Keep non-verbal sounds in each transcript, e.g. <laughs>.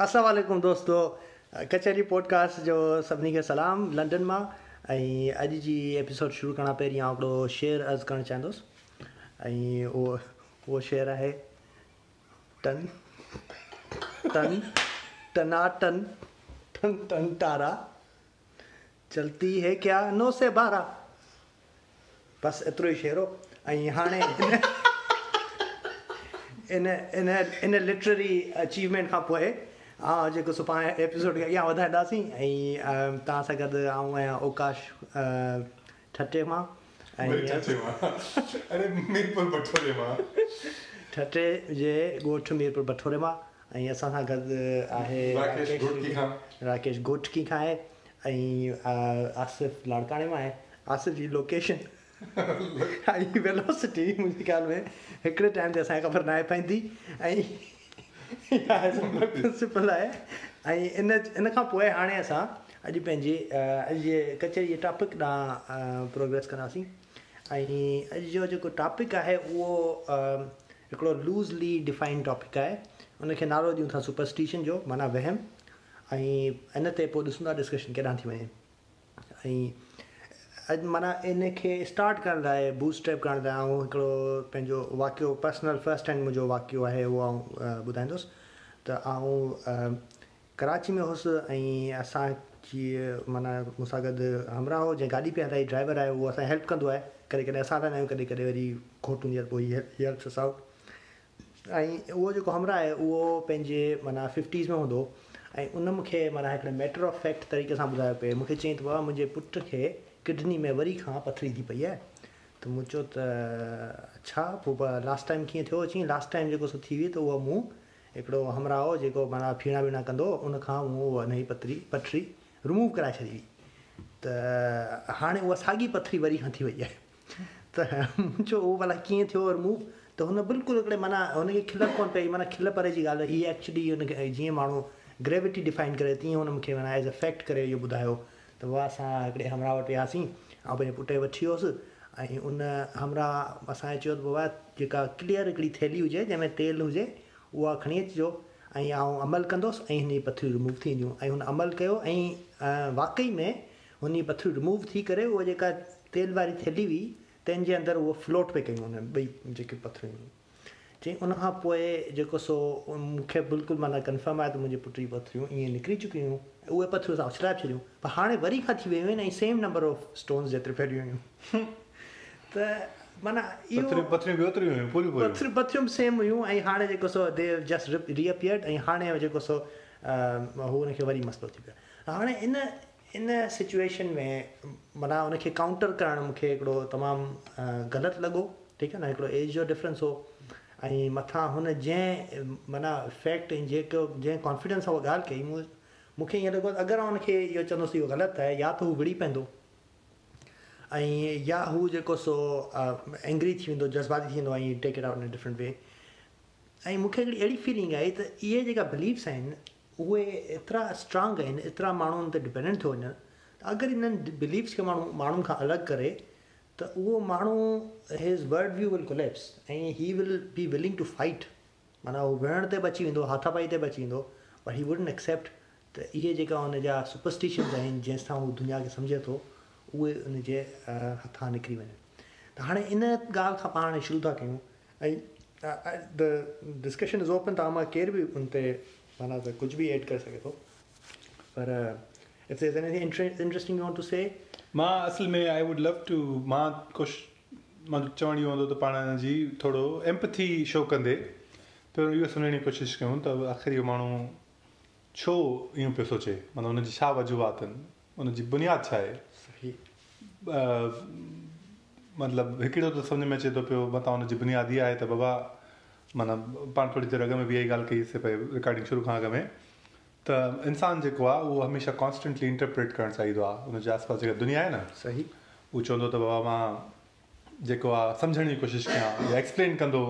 اسلڪم دوستو ڪچهري پاڊڪاسٽ جو سڀني کي سلام لنڊن مان ۽ اڄ جي ايپيسوڊ شروع ڪرڻ پهرين آئون هڪڙو شير عرض ڪرڻ چاهيندس ۽ اهو اهو شير آهي ٽن ٽن ٽنا ٽن ٽن ٽن تارا چلتي هي ڪيا نو سي باره بس ايترو ئي شير هو ۽ هاڻي ان ان ان لٽرري اچيومينٽ کان پوءِ ها جيڪو سڀاڻي ايپيسوڊ کي اڳيان وڌائينداسين ۽ توهان سان گڏ آئون آهيان اوڪاش ٺٽي مان ٺٽي جي ڳوٺ ميرپر بٺوري مان ۽ اسان سان گڏ آهي راڪيش گوٺڪي کان. آهي ۽ آصف لاڙڪاڻي مان آهي. آصف جي لوڪيشن ويلوسٽي منهنجي خيال ۾ هڪڙي ٽائيم تي اسان کي خبر نه آهي پوندي ۽ پرنسپال آهي. ۽ ان ان کان پوءِ هاڻي اسان اڄ پنهنجي اڄ جي ڪچهري جي ٽاپڪ ڏانهن پروگريس ڪنداسين. ۽ اڄ جو جيڪو ٽاپڪ آهي اهو هڪڙو لوزلي ڊفائنڊ ٽاپڪ آهي. ان کي نالو ڏيون ٿا سپرسٽشن جو معنيٰ وهم. ۽ ان تي پوءِ ڏسون ٿا ڊسڪشن ڪيڏانهن ٿي وڃي. ۽ اڄ معنيٰ ان کي اسٽارٽ ڪرڻ لاءِ بوٽ اسٽيپ ڪرڻ لاءِ ۽ هڪڙو پنهنجو واقعو پرسنل فرسٽ هينڊ منهنجو واقعو آهي اهو ٻڌائيندس. ته آئون ڪراچي ۾ هئس ۽ اسان جي معنيٰ مون سان گڏ همرا هو جنهن گاڏي پيا هلائي ڊرائيور آهي اهو اسان کي هيلپ ڪندو آهي. ڪڏهن ڪڏهن اسان رهندا آهيون ڪڏهن ڪڏهن وري کوٽ پوءِ اسان ۽ اهو جيڪو همرا آهي اهو پنهنجي معنيٰ ففٽيز ۾ هوندو ۽ ان مون کي معنيٰ هڪڙي ميٽر آف فيڪٽ طريقي سان ٻڌايو پئي. مون کي چئي بابا منهنجي پٽ کي ڪڊني ۾ وري کان پٿري ٿي پئي آهي. ته مون چيو ته ڇا؟ پوءِ لاسٽ ٽائيم ڪيئن ٿيو چئي لاسٽ ٽائيم جيڪو سو ٿي هئي ته اهو مون هڪڙو همرا هو جيڪو معنيٰ فيڻا ويڻا ڪندو مون اها نئي پٿري پٿري رموو ڪرائي ڇڏي هئي. ته هاڻي اها ساڳي پٿري وري کان ٿي وئي آهي. ته مون چيو اهو ڀلا ڪيئن ٿيو رموو ته هن بلڪل هڪڙي معنيٰ هن کي کل ڪونه پئي معنيٰ کل پري جي ڳالهه هيءَ ايڪچوئلي هن کي جيئن ماڻهو گريوٽي ڊفائن ڪري تيئن هن مون کي معنيٰ ايز ا فيڪٽ ڪري اهو ٻڌايو ته اها اسان هڪڙي همرا وٽ وياسين ۽ پنهنجي پٽ کي وٺي ويوس. ۽ ان همرا اسان کي چيو ته بابا جيڪا ڪليئر هڪڙي ٿيلهي هجي جنهن ۾ تيل هجي اها کڻي اچجو. ۽ عمل ڪندس ۽ هن جي پٿريون رموو ٿينديون ۽ هن عمل ڪيو ۽ واقعي ۾ هن جي پٿريون رموو ٿي ڪري اها جيڪا تيل واري ٿيلهي هئي تنهن جي اندر اهو فلوٽ پي ڪيون هن ٻئي جيڪي پٿريون چئي ان کان پوءِ جيڪو سو مون کي بلڪل معنيٰ ڪنفرم آهي ته منهنجي پٽ جي پٿريون ائين نڪري چڪيون هيون اهي پٿريون اسان اڇلائي ڇڏيون پر هاڻي وري کان ٿي ويون آهن ۽ سيم نمبر آف سٽونس جيتري فيليون هيون ته معنيٰ اهو پٿريون به سيم هيون ۽ هاڻي جيڪو سو دي جسٽ ريئپيرڊ ۽ هاڻي جيڪو سو هو هن کي وري مسئلو ٿي پيو. هاڻي ان ان سچوئيشن ۾ معنيٰ هن کي ڪائونٽر ڪرڻ مون کي هڪڙو تمام غلط لڳو ٺيڪ آهي نه؟ هڪڙو ايج جو ڊفرنس هو. ۽ مٿان هن جنهن معنيٰ فيڪٽ جيڪو جنهن ڪانفيڊنس سان اها ڳالهه ڪئي مون مون کي ائين لڳو اگر آئون هن کي اهو چوندس اهو غلط آهي يا ته هو وڙي پوندو. ۽ يا هو جيڪو سو اينگري ٿي ويندو جذباتي ٿي ويندو ۽ take it out in different way ۽ مون کي هڪڙي اهڙي فيلنگ آئي ته اهي جيڪا بليوس آهن اهي ايترا اسٽرانگ آهن ايترا ماڻهن تي ڊپينڊنٽ ٿو وڃن اگر انهن بليوس کي ماڻهو ماڻهن کان الڳ ڪري ته اهو ماڻهو his world view will collapse ۽ he will be willing to fight معنيٰ اهو وڙهڻ تي بچي ويندو هاٿاپائي تي بچي ويندو بٽ هي وڊن ايڪسيپٽ ته اهي جيڪا هن جا سپرسٽشنس آهن جنهن سان هو دنيا کي سمجهي ٿو اهي ان جي هٿان نڪري وڃن. ته هاڻي ان ڳالهه کان پاڻ شروع ٿا ڪيون. ۽ دي ڊسڪشن از اوپن توهان مان ڪير به ان تي معنيٰ ته ڪجهه به ايڊ ڪري سگهي ٿو. پر انٽرسٽنگ يو ٽو سي مان اصل ۾ آئي وڊ لو ٽو مان ڪجهه مان چوڻ اهو هوندو ته پاڻ جي ٿورو ايمپٿي شو ڪندي. پهريون اهو جي ڪوشش ڪيون ته آخر اهو ماڻهو ڇو ائين پيو سوچي معنيٰ هن جي ڇا وجوهات آهن ان جي بنياد ڇا آهي صحيح مطلب هڪڙو ته سمجهه ۾ اچي ٿو پيو مٿان هن جي بنياد اها آهي ته بابا معنيٰ پاڻ ٿوري دير اڳ ۾ به اها ڳالهه ڪئيسين پئي رڪارڊنگ شروع کان اڳ ۾ ته انسان جيڪو آهي اهو هميشه ڪانسٽينٽلي انٽرپريٽ ڪرڻ چاهيندو آهي هن جي آس پاس جيڪا دنيا آهي نه صحيح. اهو چوندو ته بابا مان جيڪو آهي سمجهڻ جي ڪوشش ڪيان يا ايڪسپلين ڪندو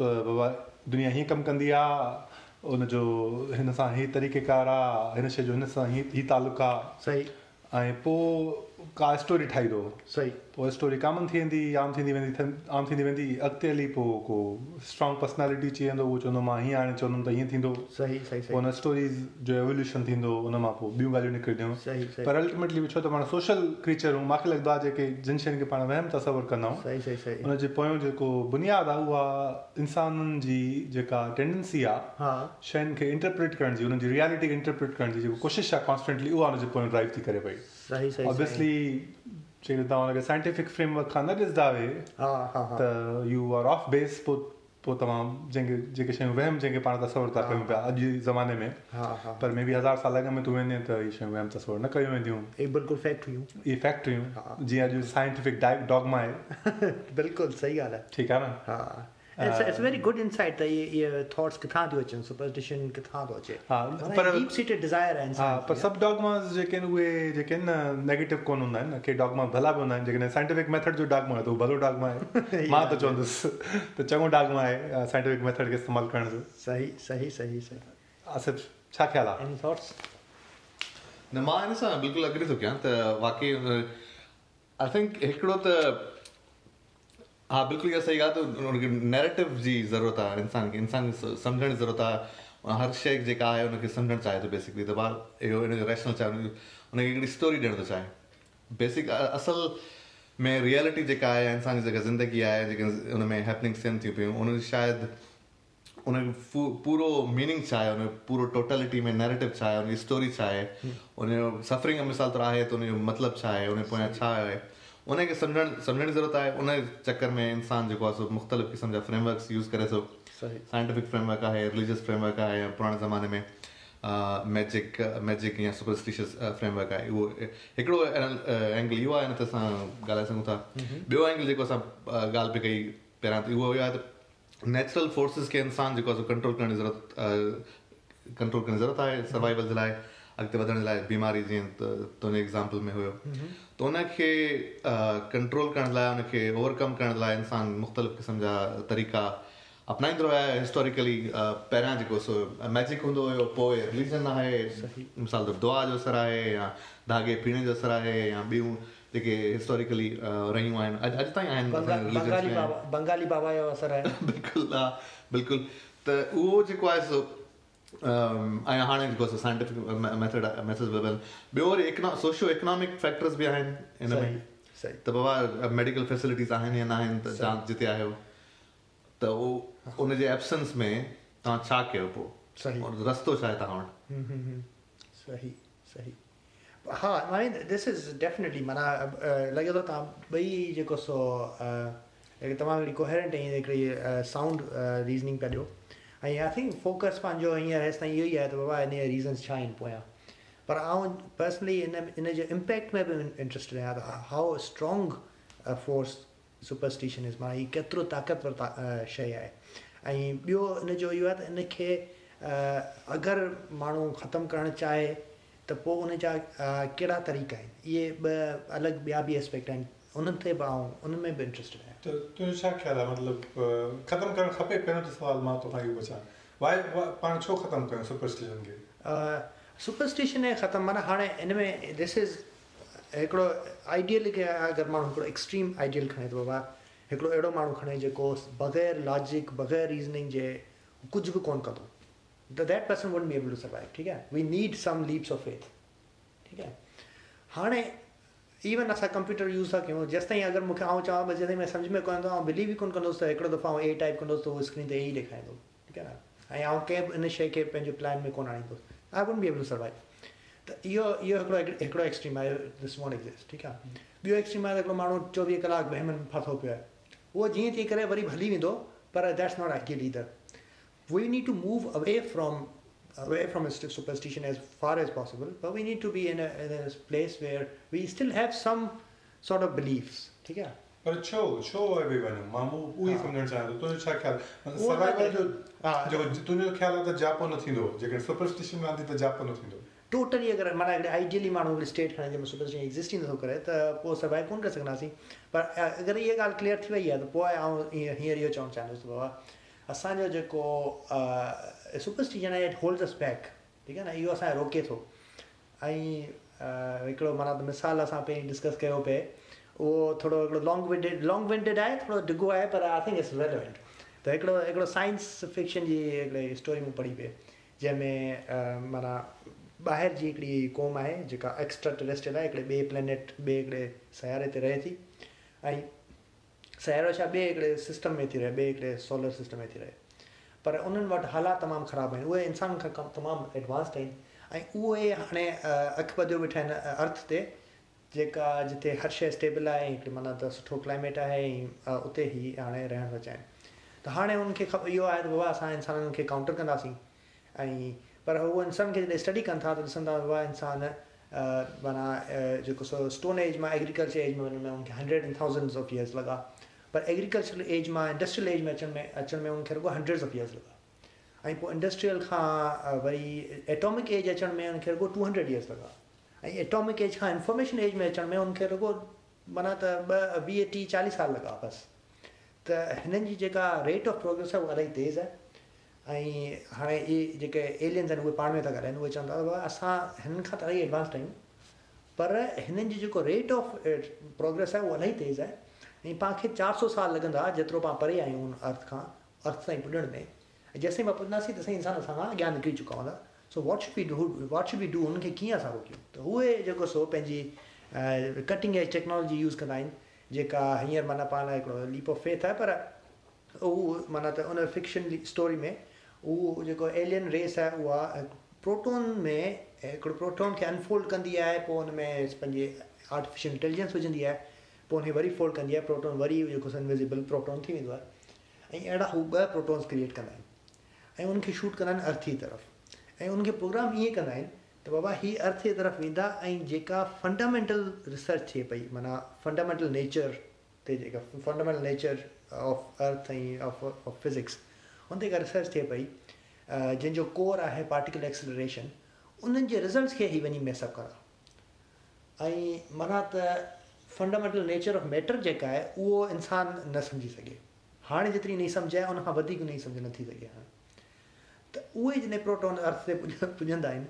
ته بابا دنيا هيئن ڪم ڪندي آهي هن جو هن سان هيءَ طريقيڪار آهي هن شيءِ جو هن سان هيءَ هيءَ تعلق آهي. صحيح. ۽ پوءِ ڪا اسٽوري ٺاهيندو؟ صحيح. پوءِ اسٽوري ڪامن ٿي ويندي عام ٿيندي ويندي عام ٿيندي ويندي اڳتي هلي پوءِ ڪو اسٽرانگ پرسنيلٽي اچي ويندو اهو چوندو مان هيئن هاڻي چوندم ته هيئن ٿيندو. صحيح صحيح پوءِ هن اسٽوريز جو ايووليوشن ٿيندو ان مان پوءِ ٻيون ڳالهيون نڪرنديون صحيح پر الٽيميٽلي ڇو ته پاڻ سوشل ڪريچر مون کي لڳندو آهي جيڪي جن شين کي پاڻ وهم تصور ڪندا آهيون صحيح صحيح صحيح. ان جي پويون جيڪو بنياد آهي اها انسانن جي جيڪا ٽينڊينسي آهي شين کي انٽرپريٽ ڪرڻ جي انهن جي ريئلٽي کي انٽرپريٽ ڪرڻ جي جيڪو ڪوشش آهي ڪانسٽينٽلي اها هن جي پويون ڊرائيو ٿي ڪري پئي صحيح صحيح آبويسلي جيڪڏهن توهان هن کي سائنٽيفڪ فريمورڪ کان نه ڏسندا هئي ته يو آر آف بيس پوءِ پوءِ توهان جنهن کي جيڪي شيون وهم جنهن کي پاڻ تصور ٿا ڪيون پيا اڄ جي زماني ۾. پر ۾ به هزار سال اڳ ۾ تون ويندي ته اهي شيون وهم تصور نه ڪيون وينديون. هي بلڪل فيڪٽ هيون. اهي فيڪٽ هيون. جيئن اڄ سائنٽيفڪ ڊاگما آهي. <laughs> بلڪل صحيح ڳالهه آهي. ٺيڪ آهي نه؟ ها it's it's very good insight ته اهي اهي ٿاٽس ڪٿان ٿيون اچن سپرسٽشن ڪٿان ٿو اچي ها، پر پر- ڊيپ سيٽيڊ ڊزائر آهي ها انسان پر سڀ ڊاگماس جيڪي آهن اهي جيڪي آهن نه نيگيٽو ڪونه هوندا آهن نه ڪي ڊاگما ڀلا به هوندا آهن جيڪڏهن سائنٽيفڪ ميٿڊ جو ڊاگما آهي ته اهو ڀلو ڊاگما آهي مان ته چوندس ته چڱو ڊاگما آهي سائنٽيفڪ ميٿڊ کي استعمال ڪرڻ جو صحيح صحيح صحيح صحيح. آصف ڇا خيال آهي ايني ٿاٽس نه مان هن سان بلڪل اگري ٿو ڪيان؟ ته واقعي آئي ٿنڪ هڪڙو ته ها بلڪل اها صحيح ڳالهه ته هن کي نيريٽو جي ضرورت آهي انسان کي انسان کي سمجهڻ جي ضرورت آهي هر شيءِ جيڪا آهي هن کي سمجهڻ چاهي ٿو بيسڪلي ته ٻار اهو هن جو ريشنل چاهي هن کي هڪڙي اسٽوري ڏيڻ ٿو چاهي. بيسڪ اصل ۾ ريئلٽي جيڪا آهي انسان جي جيڪا زندگي آهي جيڪي هن ۾ هيپننگس ٿين ٿيون پيون ان شايد ان پورو ميننگ ڇا آهي ان پورو ٽوٽلٽي ۾ نيريٽو ڇا آهي ان جي اسٽوري ڇا آهي ان جو سفرنگ مثال طور آهي ته ان جو مطلب ڇا آهي ان پويان ڇا آهي ان کي سمجهڻ سمجهڻ جي ضرورت آهي ان چڪر ۾ انسان جيڪو آهي سو مختلف قسم جا فريمورڪس يوز ڪري ٿو سائنٽيفڪ فريمورڪ آهي رليجيس فريمورڪ آهي يا پراڻي زماني ۾ ميجڪ ميجڪ يا سپرسٽشيس فريمورڪ آهي اهو هڪڙو اينگل اهو آهي نه ته اسان ڳالهائي سگهون ٿا. ٻيو اينگل جيڪو اسان ڳالهه پئي ڪئي پهريان ته اهو اهو آهي ته نيچرل فورسس کي انسان جيڪو آهي سو ڪنٽرول ڪرڻ جي ضرورت ڪنٽرول ڪرڻ جي ضرورت آهي سروائول جي لاءِ اڳتي وڌڻ لاءِ بيماري جيئن ته تنهنجي ايگزامپل ۾ هيو ته ان کي ڪنٽرول ڪرڻ لاءِ ان کي اوورڪم ڪرڻ لاءِ انسان مختلف قسم جا طريقا اپنائيندو آهي هسٽورڪلي پهريان جيڪو سو ميجڪ هوندو هيو پوءِ رليجن آهي مثال طور دعا جو اثر آهي يا ڌاڳي پيڻي جو اثر آهي يا ٻيون جيڪي هسٽورڪلي رهيون آهن اڄ اڄ تائين آهن بنگالي. بابا جو اثر آهي بلڪل ها بلڪل ته اهو جيڪو آهي سو ۽ هاڻي جيڪو آهي سائنٽيفڪ ميٿڊ ميٿڊ ٻيو وري اڪنو سوشيو اڪنامڪ فيڪٽرس به آهن صحيح ۾ ته بابا ميڊيڪل فيسلٽيز آهن يا نه آهن ته توهان جتي آهيو ته اهو ان جي ايبسينس ۾ توهان ڇا ڪيو پوءِ رستو ڇا آهي توهان وٽ. صحيح صحيح ها مين دس از ڊيفينيٽلي معنيٰ لڳي ٿو توهان ٻئي جيڪو سو تمام هڪڙي ڪوهيرينٽ ۽ هڪڙي سائونڊ ريزننگ پيا ڏيو ۽ آئي ٿنڪ فوڪس پنهنجو هينئر هيس تائين اهو ئي آهي ته بابا ان جا ريزنس ڇا آهن پويان پر آئون پرسنلي ان جي امپيڪٽ ۾ به انٽرسٽيڊ آهيان ته هاءُ اسٽرانگ فورس سپرسٽشن از معنيٰ هيءَ ڪيترو طاقتور شيءِ آهي ۽ ٻيو ان جو اهو آهي ته ان کي اگر ماڻهو ختم ڪرڻ چاهي ته پوءِ ان جا ا، ڪهڙا طريقا آهن اهي ٻه الڳ ٻيا به ايسپيڪٽ آهن انهن تي به آئون انهن ۾ به انٽرسٽيڊ آهيان ته تنهنجو ڇا خيال آهي مطلب ختم ڪرڻ کپي پهريون ته سوال مان توکان اهو پڇان وائي پاڻ ڇو ختم ڪيون سپرسٽشن کي سپرسٽشن ۽ ختم معنيٰ هاڻي ان ۾ دس از هڪڙو آئڊيل کي اگر ماڻهو هڪڙو ايڪسٽريم آئڊيل کڻي ٿو بابا هڪڙو اهڙو ماڻهو کڻي جيڪو بغير لاجڪ بغير ريزننگ جي ڪجهه به ڪونه ڪندو. ته that person would be able to survive ٺيڪ آهي we need some leaps of faith ٺيڪ آهي هاڻي ايون اسان ڪمپيوٽر يوز ٿا ڪيون جيس تائين اگر مون کي آئون چوان ڀئي جيستائين مين سمجهه ۾ ڪونه ايندو آئون بليو ئي ڪونه ڪندس ته هڪڙو دفعو آئون اي ٽائيپ ڪندس ته اهو اسڪرين تي ئي ڏيکاريندو ٺيڪ آهي نه؟ ۽ ڪنهن به ان شيءِ کي پنهنجي پلان ۾ ڪونه آڻيندس I would be able to survive ته اهو اهو هڪڙو هڪڙو ايڪسٽريم آهي دس وانٽ ايگزسٽ ٺيڪ آهي ٻيو ايڪسٽريم آهي ته هڪڙو ماڻهو چوويهه ڪلاڪ وهم ۾ فاٿو پيو آهي اهو جيئن تيئن ڪري وري هلي ويندو پر that's not ideal either we need to move away from away from st- superstition as far as possible but we need to be in a, in a place where we still have some sort of beliefs. ठीक है? पर छो छो आहे बि वञूं माँ उहो हा। सम्झणु चाहियाँ तुंहिंजो छा ख़्यालु उहो सर्वाइवल जो हा। जेको तुंहिंजो ख़्यालु आहे त जापो न थींदो। जेकॾहिं सुपरस्टिशन में आंदी त जापो न थींदो। टोटली अगरि माना आइडियली माण्हू स्टेट खणे जंहिंमें सुपरस्टिशन एग्ज़िस्ट ई नथो करे त पोइ सर्वाइव कोन करे सघंदासीं पर अगरि इहा ॻाल्हि क्लियर थी वई आहे त पोइ आउं हीअं हींअर इहो चवणु चाहींदुसि बाबा। اسان جو جيڪو سپرسٽشن آهي اٽ هولڊس اس بيڪ ٺيڪ آهي نه؟ اهو اسان کي روڪي ٿو. ۽ هڪڙو معنيٰ مثال اسان پهرين ڊسڪس ڪيو پئي اهو ٿورو هڪڙو لانگ ونڊيڊ لانگ ونڊيڊ آهي ٿورو ڊگهو آهي پر آئي ٿنڪ اٽس ريلوينٽ ته هڪڙو هڪڙو سائنس فڪشن جي هڪڙي اسٽوري مون پڙهي پئي جنهن ۾ معنيٰ ٻاهر جي هڪڙي قوم آهي جيڪا ايڪسٽرا ٽيريسٽريل آهي هڪڙي ٻئي پلينيٽ ٻئي هڪڙي سياري تي رهي ٿي. ۽ سيارو ڇا ٻئي هڪڙي سسٽم ۾ ٿي رهي ٻئي هڪڙي سولر سسٽم ۾ ٿي رهي پر انهن وٽ حالات تمام خراب آهن اهي انسان کان ڪم تمام ايڊوانسڊ آهن ۽ اهي هاڻي اک ٻڌيو ويٺا آهن ارٿ تي جيڪا جتي هر شيءِ سٽيبل آهي ۽ معنيٰ ته سٺو ڪلائيميٽ آهي ۽ اتي ئي هاڻي رهڻ چاهين ته هاڻي ان کي اهو آهي ته بابا اسان انسانن کي ڪائونٽر ڪنداسين ۽ پر اهي انسان کي جڏهن اسٽڊي ڪن ٿا ته ڏسندا بابا انسان معنيٰ جيڪو سو اسٽون ايج مان ايگريڪلچر ايج ۾ وڃڻ ۾ ان کي hundred and thousands of years لڳا پر ايگريڪلچرل ايج مان انڊسٽريل ايج ۾ اچڻ ۾ اچڻ ۾ ان کي رڳو هنڊريڊس آف اييرس لڳا ۽ پوءِ انڊسٽريل کان وري ايٽامڪ ايج اچڻ ۾ ان کي رڳو ٽو هنڊريڊ اييرس لڳا ۽ ايٽامڪ ايج کان انفارميشن ايج ۾ اچڻ ۾ ان کي رڳو معنيٰ ته ٻه ويهه ٽيهه چاليهه سال لڳا بس ته هنن جي جيڪا ريٽ آف پروگريس آهي اها الاهي تيز آهي ۽ هاڻي اهي جيڪي ايلينس آهن اهي پاڻ ۾ ٿا ڳالهائين اهي چوندا اسان هنن کان ته الاهي ايڊوانسڊ آهيون پر هنن جي جيڪو ريٽ آف پروگريس آهي اها الاهي تيز آهي ۽ پاڻ چار سؤ سال لڳندا جيترو پاڻ پري آهيون ارٿ کان ارٿ تائين پڄڻ ۾. جيستائين پاڻ پڄنداسين تيستائين انسان اسان کان اڳيان نڪري چڪا هوندا. So what be do what should be do هن کي ڪيئن اسان روڪيون؟ ته اهي جيڪو سو پنهنجي ڪٽنگ ايج ٽيڪنالاجي يوز ڪندا آهن. جيڪا هينئر معنيٰ پاڻ هڪڙو ليپ آف فيٿ آهي پر اهو معنيٰ ته ان فڪشن اسٽوري ۾ اهو جيڪو ايلين ريس آهي اها پروٽون ۾ هڪڙو پروٽون کي انفولڊ ڪندي آهي پوءِ هن ۾ پنهنجي آرٽيفيشل انٽيليجنس وجهندي آهي پوءِ هن وري فولڊ ڪندي آهي پروٽون وري جيڪو انوزبل پروٽون ٿي ويندو آهي ۽ اهڙا هو ٻه پروٽونس ڪرئيٽ ڪندا آهن ۽ ان کي شوٽ ڪندا آهن ارٿ جي طرف. ۽ ان کي پروگرام ائين ڪندا آهن ته بابا هيءَ ارٿ جي طرف ويندا ۽ جيڪا فنڊامينٽل ريسرچ ٿئي پئي معنيٰ فنڊامينٽل نيچر تي جيڪا fundamental nature of earth ۽ of of physics هن تي جيڪا ريسرچ ٿئي پئي جنهن جو ڪور آهي پارٽڪل ايڪسلريشن انهن جي رزلٽس کي ئي وڃي ميسئپ ڪرا. ۽ معنيٰ ته فنڊامينٽل نيچر آف ميٽر جيڪا آهي اهو انسان نه سمجهي سگهي هاڻي جيتري نئي سمجهه آهي ان کان وڌيڪ نئي سمجهه نٿي سگهي هاڻي ته اهي جڏهن پروٽون ارٿ تي پڄ پڄندا آهن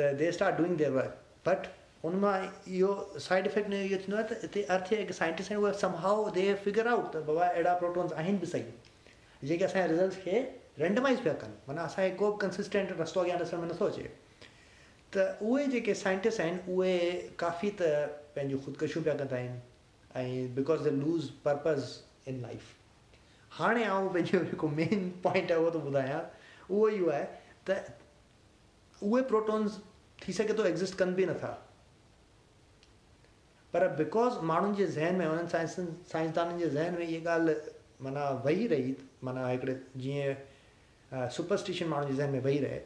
ته they start doing their work but ان مان اهو سائيڊ افيڪٽ اهو ٿيندو آهي ته هتي ارٿ جا جيڪي سائنٽسٽ آهن اهي سمهاءُ دي فگر آئوٽ ته بابا اهڙا پروٽونس آهن به صحيح جيڪي اسان جي رزلٽس کي رينڊمائز پيا ڪن معنيٰ اسان کي ڪو به ڪنسسٽينٽ رستو اڳيان ڏسڻ ۾ نٿو اچي ته اهي جيڪي سائنٽسٽ آهن اهي ڪافي ته پنهنجون خدڪشيون پيا ڪندا آهن ۽ because they lose purpose in life هاڻي آئون پنهنجو جيڪو مين پوائنٽ آهي اهو ٿو ٻڌايان اهو اهو آهي ته اهي پروٽونس ٿي سگهي ٿو ايگزسٽ ڪن به نٿا پر بڪاز ماڻهن جي ذهن ۾ سائنس سائنسدانن جي ذهن ۾ اها ڳالهه معنيٰ ويهي رهي معنيٰ هڪڙي جيئن سپرسٽشن ماڻهن جي ذهن ۾ ويهي رهي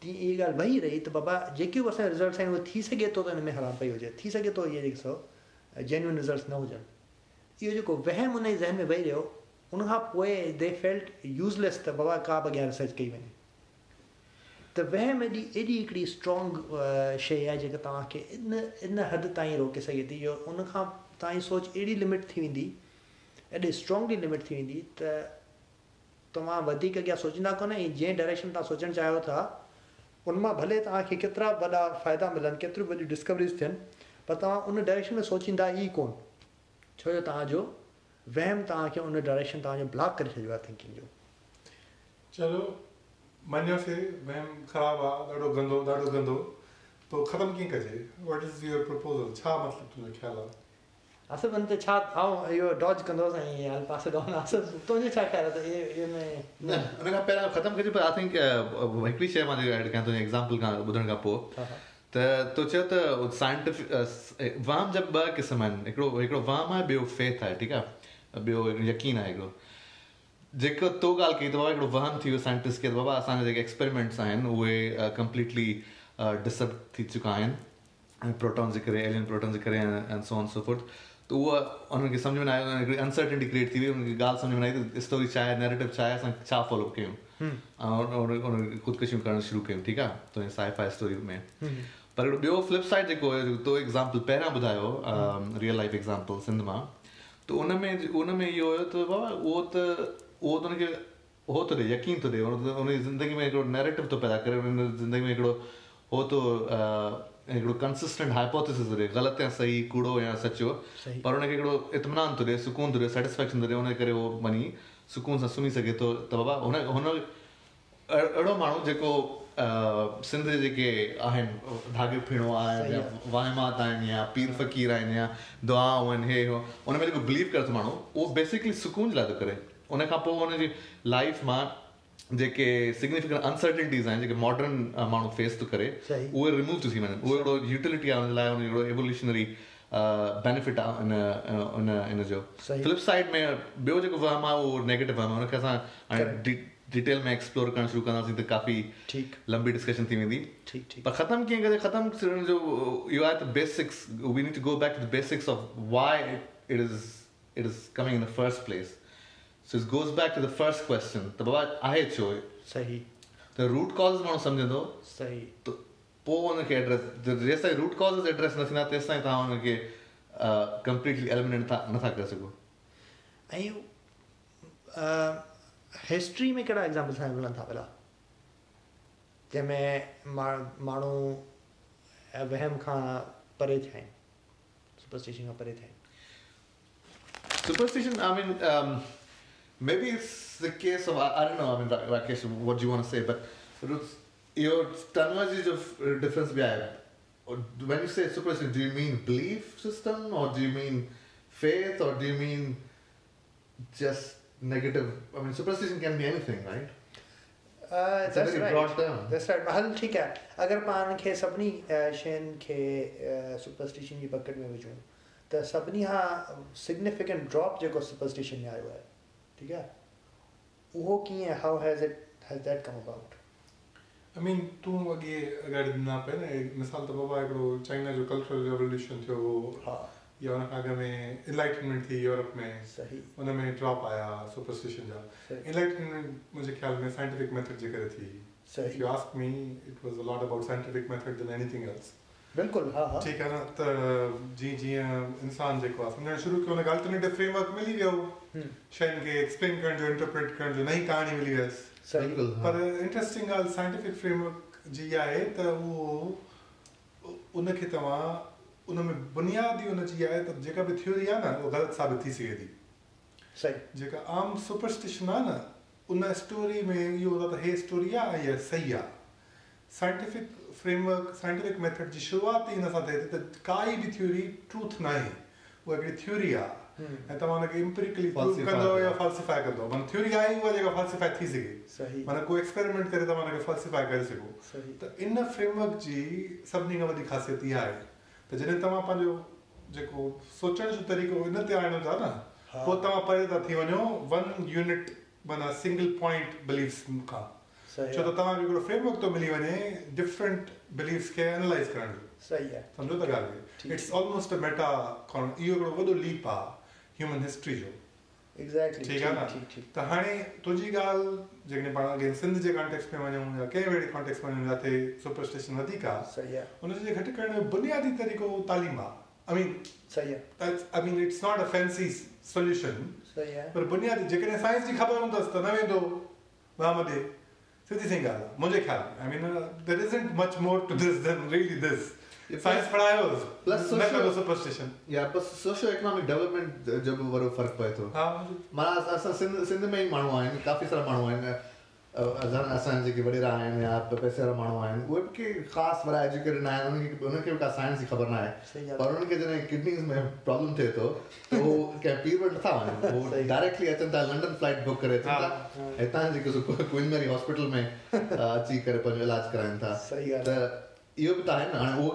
تيئن اها ڳالهه ويهي رهي ته بابا جيڪي به اسان جا رزلٽس آهن اهي ٿي سگهي ٿو ته هن ۾ حرام پئي هجي. ٿي سگهي ٿو اهي جيڪي سو جينيون رزلٽس نه هجن. اهو جيڪو وهم ان جي ذهن ۾ ويهي رهيو ان کان پوءِ دي فيلٽ يوزليس ته بابا ڪا به اڳيان ريسرچ ڪئي وڃي. ته وهم ايڏي ايڏي هڪڙي اسٽرانگ شيءِ آهي جيڪا توهان کي ان ان حد تائين روڪي سگهي ٿي. اهو ان کان توهان جي سوچ اهڙي لمٽ ٿي ويندي ايڏي سٽرانگلي لمٽ ٿي ويندي ته توهان وڌيڪ اڳيان سوچيندا ڪونه ۽ جنهن ڊايريڪشن توهان سوچڻ چاهيو ٿا ان مان ڀلي توهان کي ڪيترا وڏا فائدا ملن ڪيتريون وڏيون ڊسڪوريز ٿين پر توهان ان ڊايريڪشن ۾ سوچيندا ئي ڪونه. ڇو جو توهان جو وهم توهان کي ان ڊايريڪشن توهان جو بلاڪ ڪري ڇڏيو آهي ٿنڪنگ جو. چلو مڃيوسين وهم خراب آهي ڏاڍو گندو ڏاڍو گندو. پوءِ ختم ڪيئن ڪجي؟ واٽ از يور پرپوزل ڇا مطلب تنهنجو خيال آهي من تي ڇا آئون اهو ڊاج ڪندوس ۽ حال پاسي ڏانهن اثر تنهنجو ڇا خيال آهي ته اهي اهي ۾ نه. ان کان پهريون ختم ڪجي پر آئي ٿنڪ هڪڙي شيءِ مان ايڊ ڪيان تنهنجي ايگزامپل کان ٻڌڻ کان پوءِ. ته تو چيو ته سائنٽيفڪ وام جا ٻه قسم آهن. هڪڙو هڪڙو وام آهي ٻيو فيٿ آهي ٺيڪ آهي؟ ٻيو يقين آهي هڪڙو. جيڪو تو ڳالهه ڪئي ته بابا هڪڙو وهم ٿي ويو سائنٽسٽ کي ته بابا اسان جا جيڪي ايڪسپيرمينٽس آهن اهي ڪمپليٽلي ڊسئپ ٿي چڪا آهن. پروٽان جي ڪري ايلين پروٽان جي ڪري and so on so fourth ته اها انهن کي سمجهه ۾ نه آيو هڪڙي انسرٽنٽي ڪرئيٽ ٿي وئي ان کي ڳالهه سمجهه ۾ نه آئي ته اسٽوري ڇا آهي نيريٽو ڇا آهي اسان ڇا فالو ڪيون ۽ خدڪشيون ڪرڻ شروع ڪيون ٺيڪ آهي تو فائي اسٽوري ۾. پر هڪڙو ٻيو فلپ سائيڊ جيڪو هيو تو ايگزامپل پهريان ٻڌايو ريئل لائيف ايگزامپل سنڌ مان ته ان ۾ ان ۾ اهو هيو ته بابا اهو ته اهو ته ان کي هو ٿو ڏي يقين ٿو ڏي ان ان جي زندگي ۾ هڪڙو نيريٽو ٿو پيدا ڪري ان زندگي ۾ هڪڙو هو تو ا، هڪڙو ڪنسسٽينٽ هائپوٿسس ڏئي غلط يا صحيح ڪوڙو يا سچو. پر هن کي هڪڙو اطمينان ٿو ڏئي سڪون ٿو ڏئي سيٽسفيڪشن ٿو ڏئي هن ڪري اهو وڃي سڪون سان سمهي سگهي ٿو ته بابا هن هن اهڙو ماڻهو جيڪو سنڌ جي جيڪي آهن ڌاڳي فڻو آهي يا. واهمات آهن يا پير فقير آهن يا دعائون آهن هي هو هن ۾ جيڪو بليو ڪري ٿو ماڻهو اهو بيسڪلي سڪون جي لاءِ ٿو ڪري ان کان پوءِ هن جي لائيف مان جيڪي سگنفڪينٽ انسرٽنٽيز آهن جيڪي ماڊرن ماڻهو فيس ٿو ڪري. اهي رموو ٿي وڃن اهو هڪڙو يوٽيلٽي آهي هن لاءِ هن هڪڙو ايووليوشنري بينيفٽ آهي ان ان ان جو. صحيح. فلپ سائيڊ ۾ ٻيو جيڪو وهم آهي اهو نيگيٽو وهم آهي هن کي اسان هاڻي ڊيٽيل ۾ ايڪسپلور ڪرڻ شروع ڪنداسين ته ڪافي ٺيڪ. لمبي ڊسڪشن ٿي ويندي. پر ختم ڪيئن ڪري ختم ڪرڻ جو اهو آهي ته basics we need to go back to the basics of why it is it is coming in the first place ته بابا آهي ڇو صحيح ته روٽ ڪاز ماڻهو سمجهندو صحيح ته پوءِ هن کي ايڊريس جيس تائين روٽ ڪاز ايڊريس نه ٿيندا تيس تائين توهان هن کي ڪمپليٽلي ايلمنيٽ نٿا نٿا ڪري سگهو ۽ هسٽري ۾ ڪهڙا ايگزامپل اسان کي ملن ٿا ڀلا جنهن ۾ مان ماڻهو وهم کان پري ٿيا آهن سپرسٽشن کان پري ٿيا آهن I mean, um, maybe it's the case of, I, I don't know, I mean, Ra- Rakesh, what do you want to say, but it's- your terminology of uh, difference behind or When you say superstition, do you mean belief system or do you mean faith or do you mean just negative? I mean, superstition can be anything, right? Uh, It's a that's very right. broad term. That's right. हल ठीकु आहे अगरि पाण खे सभिनी अ, शयुनि खे superstition जी बकेट में विझूं त सभिनी खां सिग्निफिकेंट ड्रॉप जेको सुपरस्टिशन में आयो आहे ठीकु आहे उहो कीअं how has it has that come about I mean तूं अॻे अगरि ॾिना पिया न मिसाल त बाबा हिकिड़ो चाइना जो कल्चरल रेवोल्यूशन थियो हो हा। या हुन खां अॻु में इनलाइटमेंट थी यूरोप में। सही। हुन में ड्रॉप आया सुपरस्टिशन जा। सही। इनलाइटमेंट मुंहिंजे ख़्याल में साइंटिफिक मेथड जे करे थी। सही। You ask me, it was a lot about scientific method than anything else. بلڪل ها ها. ٺيڪ آهي نه ته جيئن جيئن انسان جيڪو آهي سمجهڻ شروع ڪيو؟ الٽرنيٽو فريمورڪ ملي ويو شين کي ايڪسپلين ڪرڻ جو انٽرپريٽ ڪرڻ جو نئي ڪهاڻي ملي ويس بلڪل. پر انٽرسٽنگ ڳالهه سائنٽيفڪ فريمورڪ جي آهي ته اهو ان کي توهان ان ۾ بنيادي ان جي آهي ته جيڪا به ٿيوري آهي نه اها غلط ثابت ٿي سگهي ٿي صحيح. جيڪا عام سپرسٽشن آهي نه ان اسٽوري ۾ اهو هوندو آهي ته هي اسٽوري آهي ۽ اها صحيح آهي سائنٽيفڪ فريمورڪ سائنٽيفڪ ميٿڊ جي شروعات ئي هن سان ٿئي ٿي ته ڪائي به ٿيوري ٽروٿ نه آهي. اها هڪڙي ٿيوري آهي ۽ توهان هن کي امپيرڪلي پروو Falsify ڪندو يا ڪندو. فالسفائي ڪندو معنيٰ ٿيوري آهي اها جيڪا فالسفائي ٿي سگهي. معنيٰ ڪوئي ايڪسپيرمينٽ ڪري توهان هن کي فالسفائي ڪري سگهو. ته ان فريمورڪ جي سڀني کان وڏي خاصيت اها آهي ته جڏهن توهان پنهنجو جيڪو سوچڻ جو طريقو ان تي آڻيو ٿا نه. پوءِ توهان پري ٿا ٿي وڃو ون يونٽ معنيٰ سنگل پوائنٽ بليوس کان ڇو ته آهي، توهان کي هڪڙو فريمورڪ ٿو ملي وڃي ڊفرنٽ بليوس کي اينالائز ڪرڻ جو صحيح آهي سمجهو ٿا ڳالهه. کي اٽس آلموسٽ ا ميٽا اهو هڪڙو وڏو ليپ آهي هيومن هسٽري جو. ايگزيڪٽلي ٺيڪ آهي نه؟ ته هاڻي تنهنجي ڳالهه جيڪڏهن پاڻ اڳي سنڌ جي ڪانٽيڪسٽ ۾ وڃون يا ڪنهن اهڙي ڪانٽيڪسٽ ۾ وڃون جتي سپرسٽشن وڌيڪ آهي صحيح آهي هن جي گهٽ ڪرڻ جو بنيادي طريقو تعليم آهي آئي مين صحيح آهي I mean it's not a fancy solution صحيح آهي پر بنيادي جيڪڏهن سائنس جي خبر هوندس ته نه ويندو ڏي سڌي سي ڳالهه آهي منهنجي خيال ۾ آئي مين دير از مچ more to this than really this science پڙهايو Plus نه social- ڪرو سپرسٽشن يا بس سوشو اڪونامڪ ڊولپمينٽ جو به وڏو فرق پئي ٿو ها معنيٰ اسان- اسان سنڌ سنڌ ۾ ئي ماڻهو آهن ڪافي سارا ماڻهو آهن ا، اسان- اسان جا جيڪي وڏيرا آهن يا پئسي وارا ماڻهو آهن اهي به ڪي خاص وڏا ايجوڪيٽيڊ نه آهن ان کي ان کي به ڪا سائنس جي خبر نه آهي. صحيح آهي پر انهن کي جڏهن ڪڊنيز ۾ پرابلم ٿئي ٿو ته اهو ڪنهن پير وٽ نٿا وڃن اهو صحيح. ڊايريڪٽلي اچن ٿا لنڊن فلائيٽ بڪ ڪري اچن ها، ٿا هتان جيڪو ڪوين ميري هاسپيٽل ۾ ا، اچي ڪري پنهنجو علاج ڪرائين ٿا. ته اهو به ته آهي نه هاڻي اهو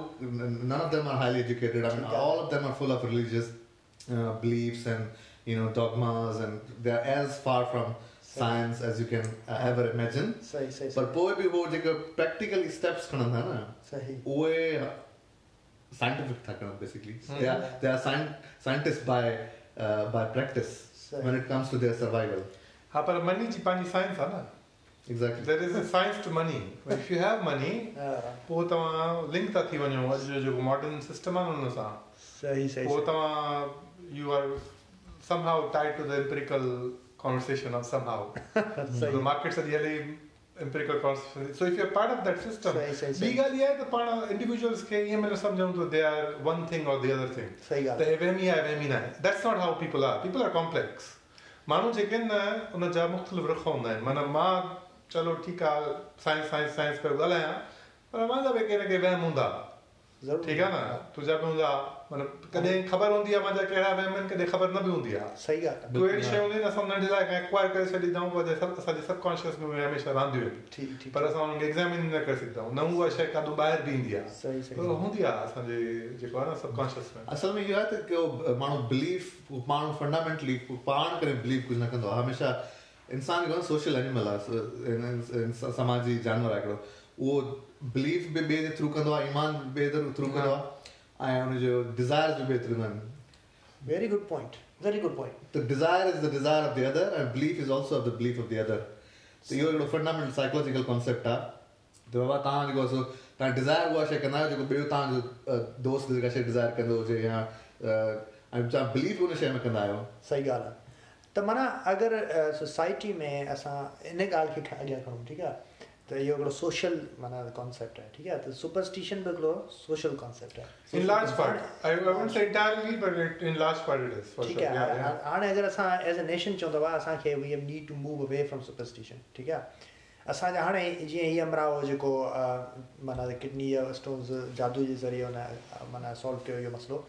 they are as far from science as you can uh, ever imagine. صحيح صحيح پر پوءِ به اهو جيڪي practically steps کڻن ٿا نه؟ صحيح. اهي scientific ٿا ڪرڻ basically. they are hmm. they are scien- scientists by uh, by practice صحيح. when it comes to their survival. ها پر مني جي پنهنجي سائنس آهي نه؟ Exactly. There is a science to money if you have money ها. پوءِ توهان link ٿا ٿي وڃو اڄ جو جيڪو ماڊرن سسٽم آهي نه هن سان. صحيح صحيح پوءِ توهان you are somehow tied to the empirical conversation of somehow. <laughs> صحيح the market سڄي هلي empirical concepts so if you're part of that system صحيح، صحيح، ٻي صحيح. ڳالهه اها آهي ته پاڻ انڊوجئلس کي ائين نه سمجهون ته they are one thing or the other thing صحيح ته ڳالهه هي وهمي آهي وهمي نه آهي that's not how people are people are complex ماڻهو جيڪي آهن نه ان جا مختلف رک هوندا آهن معنيٰ مان چلو ٺيڪ آهي سائنس سائنس سائنس پيو ڳالهايان پر منهنجا به ڪنهن نه ڪنهن وهم هوندا ضرور ٺيڪ آهي نه تنهنجا به هوندا مطلب ڪڏهن خبر هوندي آهي منهنجا ڪهڙا وهم آهن ڪڏهن خبر نه به هوندي آهي صحيح ڳالهه آهي اهڙي شيءِ هوندي نه اسان ننڍي لاءِ ايڪواير ڪري ڇڏيندائون پر سڀ اسان جي سبڪانشيس ۾ هميشه رانديون آهن ٺيڪ ٺيڪ پر اسان هن کي ايگزامن نه ڪري سگهندا آهيون نه اها شيءِ ڪاڏو ٻاهر به ايندي آهي صحيح پر صحيح هوندي آهي اسان جي جيڪو آهي نه سبڪانشيس ۾ اصل ۾ اهو آهي ته ڪه ماڻهو بليف ماڻهو فنڊامينٽلي پاڻ ڪري بليو ڪجهه نه ڪندو آهي هميشه انسان جيڪو آهي سوشل اينيمل آهي سماجي جانور آهي هڪڙو اهو بليف به ٻئي جي ٿرو ڪندو آهي ايمان ٻئي جي ٿرو ڪندو آهي ۽ هن جو ڊزائر به ٻئي ٿرو ڪندا آهن very good point very good point The desire is the desire of the other, and belief is also of the belief of the other. So اهو هڪڙو فنڊامينٽل سائڪولاجڪل ڪانسيپٽ آهي ته بابا توهان جيڪو سو توهان ڊزائر اها شيءِ ڪندا آهيو جيڪو ٻيو توهان جو ا، دوست جيڪا شيءِ ڊزائر ڪندو هجي يا ا، ۽ توهان بليو ان شيءِ ۾ ڪندا آهيو صحيح ڳالهه آهي ته معنيٰ اگر سوسائٽي ۾ اسان ان ڳالهه کي اڳيان ٺيڪ آهي ته اهو هڪڙو سوشل معنيٰ ڪانسيپٽ آهي ٺيڪ آهي ته سپرسٽشن به هڪڙو سوشل ڪانسيپٽ آهي I, I wouldn't say entirely, but it, in large part it is. For ٺيڪ. آهي هاڻي- اگر اسان ايز ا نيشن چئون ته اسان کي we have need to move away from superstition ٺيڪ آهي اسان جا هاڻي جيئن هيءَ امرائو جيڪو معنيٰ ڪڊني سٽونس جادو جي ذريعي هن معنيٰ سالو ڪيو اهو مسئلو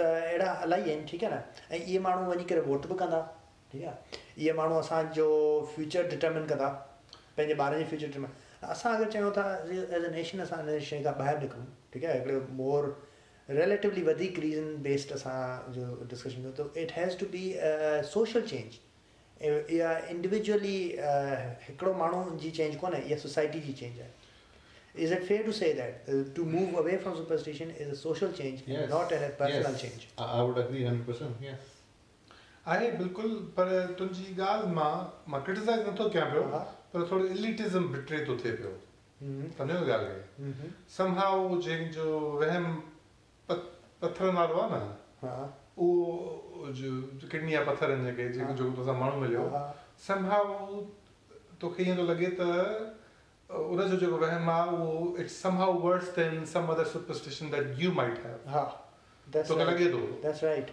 ته اهڙا الاهي آهن ٺيڪ آهي نه؟ ۽ اهي ماڻهو وڃي ڪري ووٽ به ڪندا ٺيڪ آهي اهي ماڻهو اسان جو فيوچر ڊٽرمن ڪندا پنهنجي ٻارن جو فيوچر ڊٽرمن اسان اگر چيون ٿا ايز ا نيشن اسان هن شيءِ کان ٻاهر نڪرون ٺيڪ آهي هڪڙو مور رليٽولي وڌيڪ ريزن بيسڊ اسان جو ڊسڪشن ڪيون ته it has to be social change اها انڊوجئلي هڪڙو ماڻهو جي چينج ڪونهي اها سوسائٽي جي چينج آهي Is it fair to say that uh, to move away from superstition is a social change Yes. and not a personal Yes. change? I, would agree 100%. Yes. آهي بلڪل پر تنهنجي ڳالهه مان مان ڪرٽسائز نٿو ڪيان پيو. پر ٿورو الٽزم بٽري ٿو ٿئي پيو. سمجهو ڳالهه کي Mhm. سمهاءُ جنهن جو وهم پٿرن وارو آهي نه اهو جو ڪڊني يا پٿر آهن جيڪي جيڪو جيڪو تو سان ماڻهو مليو ها سمهاءُ توکي ائين ٿو لڳي ته ان جو جيڪو وهم آهي اهو it's somehow worse than some other superstition that you might have ها توکي. لڳي ٿو That's right.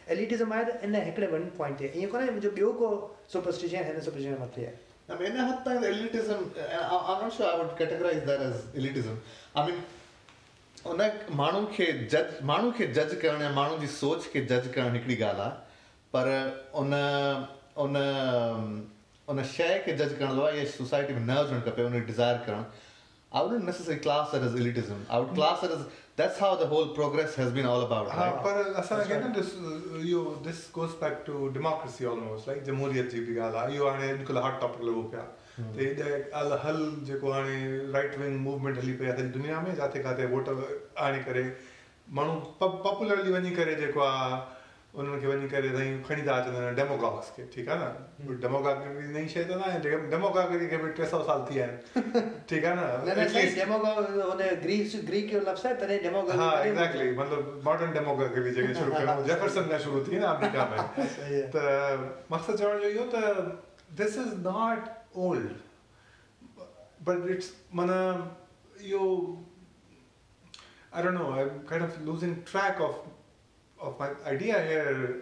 ايلٽزم آهي ته ان هڪڙي ون پوائنٽ تي ائين ماڻهو جي سوچ کي جج ڪرڻ هڪڙي ڳالهه آهي پر ان شيءِ کي جج ڪرڻ اها سوسائٽي ۾ نه هجڻ کپي ڊزائر ڪرڻ I wouldn't necessarily class that as elitism. I would class it as that's how the whole progress has been all about. हा Right? पर असांखे न ॾिस इहो this goes back to democracy almost like जमहूरियत जी बि ॻाल्हि आहे इहो हाणे अॼुकल्ह हॉट टॉपिक लॻो पिया त हेॾे अल हल जेको हाणे राइट विंग मूवमेंट हली पई आहे सॼी दुनिया में जिते किथे वोट आणे करे माण्हू पॉपुलरली वञी करे जेको आहे उन्हनि खे वञी करे साईं खणी था अचनि डेमोक्राट्स खे ठीकु आहे न? डेमोक्रासी नई शइ त न आहे डेमोक्रासी खे बि टे सौ साल थी विया आहिनि ठीकु आहे न? हुन ग्रीस ग्रीक जो लफ़्ज़ आहे तॾहिं डेमोगा हाँ एग्जैक्टली मतलब मॉडर्न डेमोक्रेसी जेके शुरू कयो जेफरसन खां शुरू थी न अमेरिका में। त मक़सदु चवण जो इहो त this is not old but it's माना इहो I don't know I kind of losing track of of my idea here,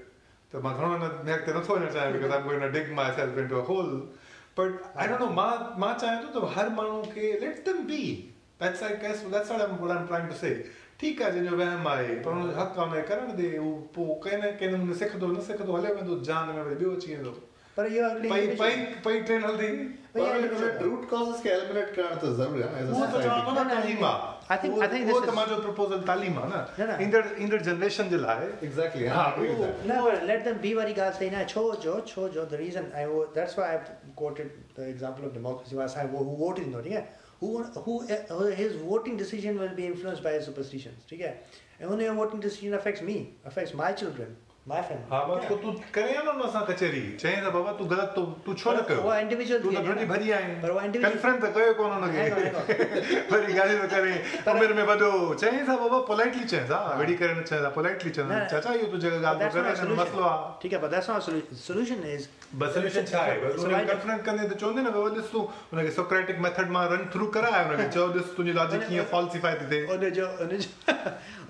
the Madhurana because I'm going to dig myself into a hole. But I don't know, ma ma chahe to har manu ke let them be. That's I guess that's what I'm what I'm trying to say. ठीक है जो वह माए पर उन्हें हक काम है करने दे वो कहने कहने उन्हें सिख दो ना सिख दो हले में तो जान में भी वो चीज़ दो पर ये अगली पाई पाई पाई ट्रेन हल्दी पर ये रूट कॉजेस के एलिमिनेट करना तो ज़रूर है वो तो जानना नहीं माँ I think- I think आहे उहो this त is- मुंहिंजो प्रपोज़ल तालीम आहे न, न न। ईंदड़ ईंदड़ जनरेशन जे लाइ Exactly. I हा, agree with उहो- that. No, but let them be वारी ॻाल्हि सही न छो जो छो जो the reason I wo- that's why I've quoted the example of democracy where असां वो वोट ॾींदो ठीकु आहे who who uh, his voting decision will be influenced by his superstitions ठीक है ऐं हुन जो voting decision affects me affects my children my family ها مان ٺيڪ هي؟ تون ڪري آ نه هن سان ڪچهري چئي ته بابا تون غلط تو تون ڇو نه ڪيو اها individual تون ٿي ته وڃي ڏاڍي نه. ڀري آهين پر اها individual- ڪنفرنٽ ته ڪيو ڪونه Hang on, hang هن کي وري ڳالهيون ته ڪري عمر ۾ وڏو چئي سا بابا پولائٽلي چئس ها ويڙي ڪري نه چئس پولائٽلي چئس نه، چاچا اهو تنهنجي But ڳالهه that's ٿو not ڪري a هن solution. مسئلو آهي ٺيڪ هي but that's not a solution solution is بس سوليوشن ڇا آهي بس So ان کي why- ڪنفرنٽ ڪندي ته چوندي نه بابا ڏس تون هن کي سوڪريٽڪ ميٿڊ مان رن ٿرو ڪرائي هن کي چئو ڏس تنهنجي لاجڪ ان- ڪيئن فالسفائي ٿي ٿئي ان جو ان جو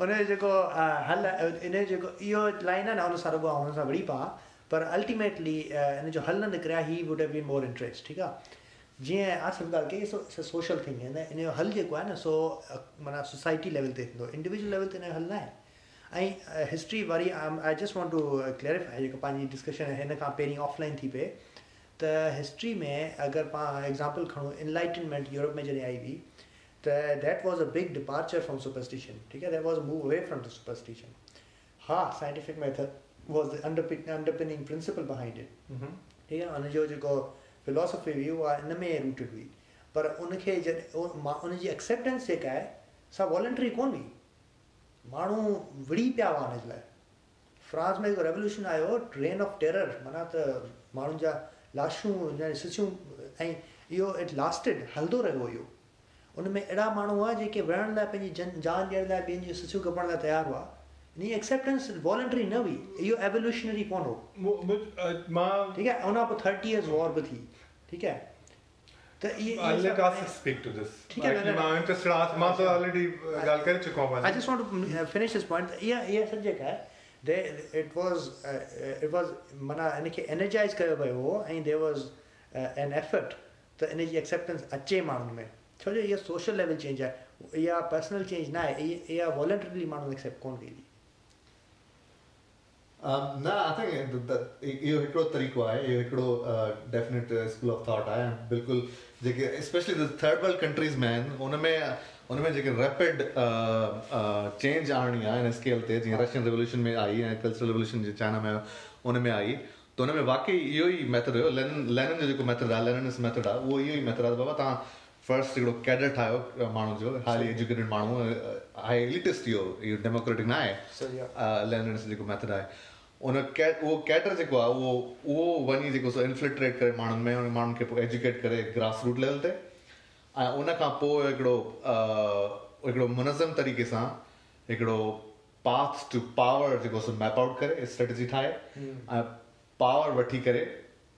ان جو جيڪو هل ان جيڪو اهو لائن آهي نه ان سان رڳو هن سان وڙي پا پر الٽيميٽلي ان جو هل نه نڪريا هي وڊ هيو مور انٽرسٽ ٺيڪ آهي جيئن آصف ڳالهه ڪئي سوشل ٿنگ آهي ان جو هل جيڪو آهي نه سو معنيٰ سوسائٽي ليول تي ٿيندو انڊوجئل ليول تي ان جو هل نه آهي. ۽ هسٽري وري I just want to clarify جيڪو پنهنجي ڊسڪشن هن کان پهرين آفلائن ٿي پئي ته هسٽري ۾ اگر پاڻ ايگزامپل کڻون انلائٽنمينٽ يورپ ۾ جڏهن آئي هئي ته that was a big departure from superstition ٺيڪ آهي that was move away from the superstition ها scientific method was the underpinning principle behind it ٺيڪ آهي هن جو جيڪو فلوسفي هئي اها ان ۾ روٽيڊ هئي. پر ان کي جڏهن مان ان جي ايڪسيپٽينس جيڪا آهي سا والنٽري ڪونه هئي؟ ماڻهو وڙي پيا هئا هن جي لاءِ فرانس ۾ جيڪو ريووليوشن آيو ٽرين آف ٽيرر معنيٰ ته ماڻهن جا لاشون سسيون ۽ اهو اٽ لاسٽيڊ هلندو رهيو اهو ان ۾ اهڙا ماڻهو هئا جيڪي وڙهڻ لاءِ پنهنجي جن جان ڏيڻ لاءِ ٻين جي سسيون ڪپڻ لاءِ تيار هئا नहीं एक्सेप्टेंस वॉलंटरी न हुई इहो एवोल्यूशनरी कोन हो ठीक है उन पर 30 इयर्स वॉर बि थी ठीक है त ये I let us speak to this ठीक है माँ माँ इंटरेस्टेड आस माँ तो ऑलरेडी गल कर चुका हूँ I just want to finish this point ये ये सब्जेक्ट है they it was it was माना इन खे एनर्जाइज कयो वियो हो ऐं देयर वाज एन एफर्ट त इन एक्सेप्टेंस अचे माण्हुनि में छो जो सोशल लेवल चेंज आहे इहा पर्सनल चेंज न आहे इहा वॉलंटरीली माण्हू एक्सेप्ट कोन कंदी Um, think that- that اهو هڪڙو طريقو آهي اهو هڪڙو ڊيفنيٽ اسڪول آف ٿاٽ آهي بلڪل جيڪي especially the third world countries ۾ آهن ان ۾ ان ۾ جيڪي ريپڊ چينج آڻڻي آهي هن اسڪيل تي جيئن رشين ريووليوشن ۾ آئي ۽ ڪلچرل ريووليوشن جيئن چائنا ۾ ان ۾ آئي ته ان ۾ واقعي اهو ئي ميٿڊ هيو لينن لينن جو جيڪو ميٿڊ آهي ليننس ميٿڊ آهي اهو اهو ئي ميٿڊ آهي بابا توهان فرسٽ هڪڙو ڪيڊر ٺاهيو ماڻهو جو حالي ايجوڪيٽيڊ ماڻهو هاءِ ايلٽسٽ اهو اهو ڊيموڪريٽڪ نه آهي ليننس جيڪو ميٿڊ آهي ان ڪي اهو ڪيٽر جيڪو آهي اهو اهو وڃي جيڪو سو انفلٽريٽ ڪري ماڻهن ۾ ان ماڻهن کي پوءِ ايجڪيٽ ڪري گراس روٽ ليول تي. ۽ ان کان پوءِ هڪڙو هڪڙو منظم طريقي سان هڪڙو پاٿ ٽو پاور جيڪو سو ميپ آئوٽ ڪري سٽريٽجي ٺاهي. ۽ پاور وٺي ڪري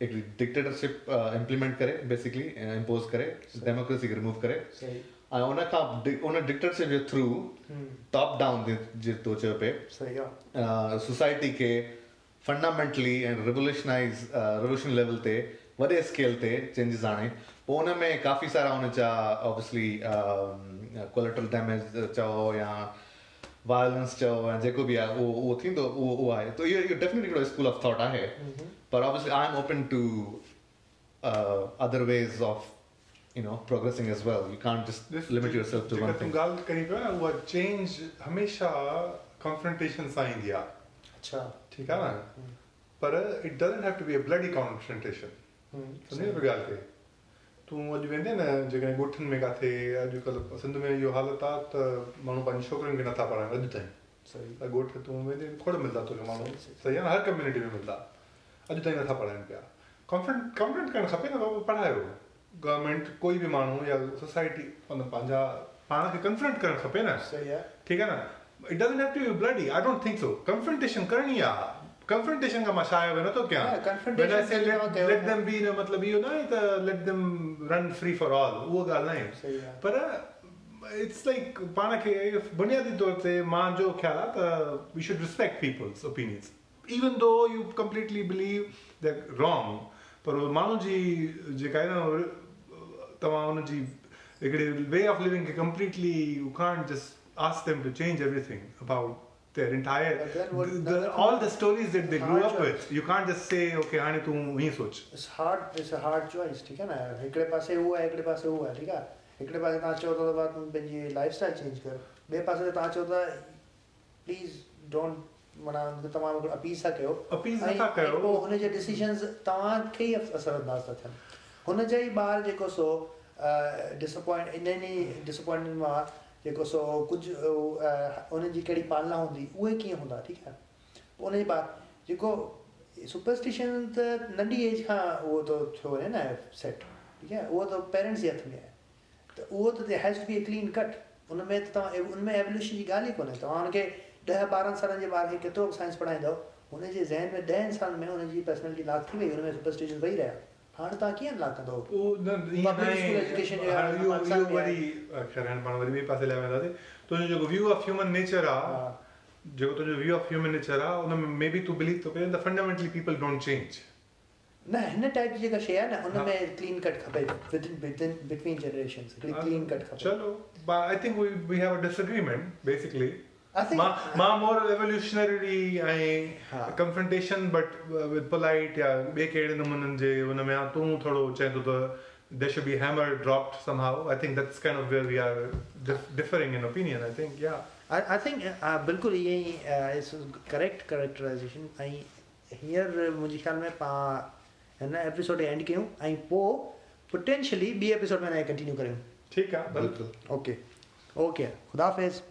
هڪڙي ڊڪٽيٽرشپ امپليمينٽ ڪري بيسڪلي امپوج ڪري ڊيموڪريسي کي رموو ڪري ۽ ان کان ان ڊڪٽيٽرشپ جي ٿرو ٽاپ ڊائون جي تو چيو پئي. صحيح آهي. سوسائٽي کي فنڊامينٽلي ۽ رووليوشنائز رووليوشن ليول تي وڏي اسڪيل تي چينجز آڻي. پوءِ هن ۾ ڪافي سارا هن جا آبويسلي ڪوليٽرل ڊيميج چئو يا وايلينس چئو يا جيڪو به آهي اهو اهو ٿيندو اهو اهو آهي. ته اهو اهو ڊيفينيٽلي هڪڙو اسڪول آف ٿاٽ آهي. پر obviously I am open to other ways of you know progressing age well you can't just This- to جيڪا ون تون ٿنگ ڳالهه ڪري پيو نه اها چينج هميشه ڪانفرنٽيشن سان ايندي آهي اڇا ٺيڪ آهي نه پر it doesn't have to be a bloody confrontation سمجهي پئي ڳالهه کي تون اڄ ويندي نه جيڪڏهن ڳوٺن ۾ ڪٿي اڄڪلهه سنڌ ۾ اهو حالت آهي ته ماڻهو پنهنجي ڇوڪرين کي نٿا پڙهائن اڄ تائين صحيح ته ڳوٺ تون ويندي کوڙ ملندا توکي ماڻهو صحيح، آهي نه هر ڪميونٽي ۾ ملندا اڄ تائين نٿا پڙهائن پيا ڪانفرينٽ ڪانفرينٽ ڪرڻ کپي نه بابا پڙهايو گورنمينٽ ڪوئي به ماڻهو يا سوسائٽي مطلب پنهنجا پاڻ کي ڪنفرنٽ ڪرڻ کپي نه. صحيح آهي ٺيڪ آهي نه؟ It doesn't have to be bloody I don't think so confrontation ڪرڻي آهي ڪنفرنٽيشن کان مان ڇا آيو نٿو ڪيان؟ نه. مطلب اهو آهي ته let them run free for all اهو ڳالهه نه آهي صحيح آهي پر اٽس لائيڪ پاڻ کي بنيادي طور تي منهنجو خيال آهي ته we should respect peoples openness even though you completely believe that wrong پر اهو ماڻهو جي جيڪا آهي نه توهان هن جي هڪڙي وي آف لونگ کي completely you can't just ask them to change everything about their entire But then what- the, the, all the stories that they grew Hard up with choice. you can't just say okay هاڻي تون هيئن سوچ it's hard it's a hard choice ٺيڪ آهي نه؟ هڪڙي پاسي اهو آهي هڪڙي پاسي اهو آهي ٺيڪ آهي هڪڙي پاسي توهان چئو ٿا ته ڀاءُ تون پنهنجي لائيف اسٽائل چينج ڪر. ٻئي پاسي توهان چئو ٿا پليز ڊونٽ معنيٰ توهان مون کي اپيل ٿا ڪيو. نٿا پوءِ هن جي ڊسيجنس توهان کي ئي اسرئنداز ٿا ٿين. هن جا ئي ٻار جيڪو سو ڊسئپائنٽ ان ئي ڊسئپائنٽمينٽ مان جيڪو سو ڪجهه انهن جي ڪهڙي پالنا هوندي اهي ڪيئن هوندا ٺيڪ آهي؟ پوءِ ان جي بعد جيڪو سپرسٽشن ته ننڍي ايج کان اهو ته ٿيو وڃي نه سيٽ ٺيڪ آهي؟ اهو ته پيرينٽس جي هٿ ۾ آهي. ته اهو ته هيز بي اي ڪلين ڪٽ ان ۾ ته توهان ان ۾ ايووليوشن جي ڳالهه ئي ڪونهي. توهان هن کي ॾह ॿारहं सालनि जे ॿार खे केतिरो बि साइंस पढ़ाईंदव हुनजे ज़हन में ॾहनि सालनि में हुनजी पर्सनैलिटी लॉक थी वई हुन में सुपरस्टिशन वेही रहिया। हाणे तव्हां कीअं लॉक कंदव उहो न ईअं Public नाहे, school education जो हाणे आहे, इहो पाकिस्तान इहो में वरी ख़ैर हाणे पाण वरी ॿिए पासे लाइ वेंदासीं तुंहिंजो जेको व्यू ऑफ़ ह्यूमन नेचर आहे जेको तुंहिंजो व्यू ऑफ़ ह्यूमन नेचर आहे उन में मे बी तूं बिलीव थो करे त फंडामेंटली पीपल डोंट चेंज न हिन टाइप जी जेका शइ आहे न हुन में क्लीन कट खपे बिटवीन जनरेशन क्लीन कट खपे। चलो I think we we have a disagreement basically I think- माँ माँ मोर एवोल्यूशनरी ऐं हा। कंफ्रंटेशन बट विद पोलाइट या ॿिए कहिड़े नमूननि जे हुन में आहे तूं थोरो चए थो त they should be hammer dropped somehow. I think that's kind of where we are dif- differing in opinion i think yeah. I, I think बिल्कुलु ईअं ई करेक्ट करेक्टराइज़ेशन ऐं हींअर मुंहिंजे ख़्याल में पाण हिन एपिसोड एंड कयूं ऐं पोइ पोटेंशियली ॿी एपिसोड में कंटिन्यू करियूं ठीकु आहे बिल्कुलु। ओके ओके ख़ुदा हाफ़िज़।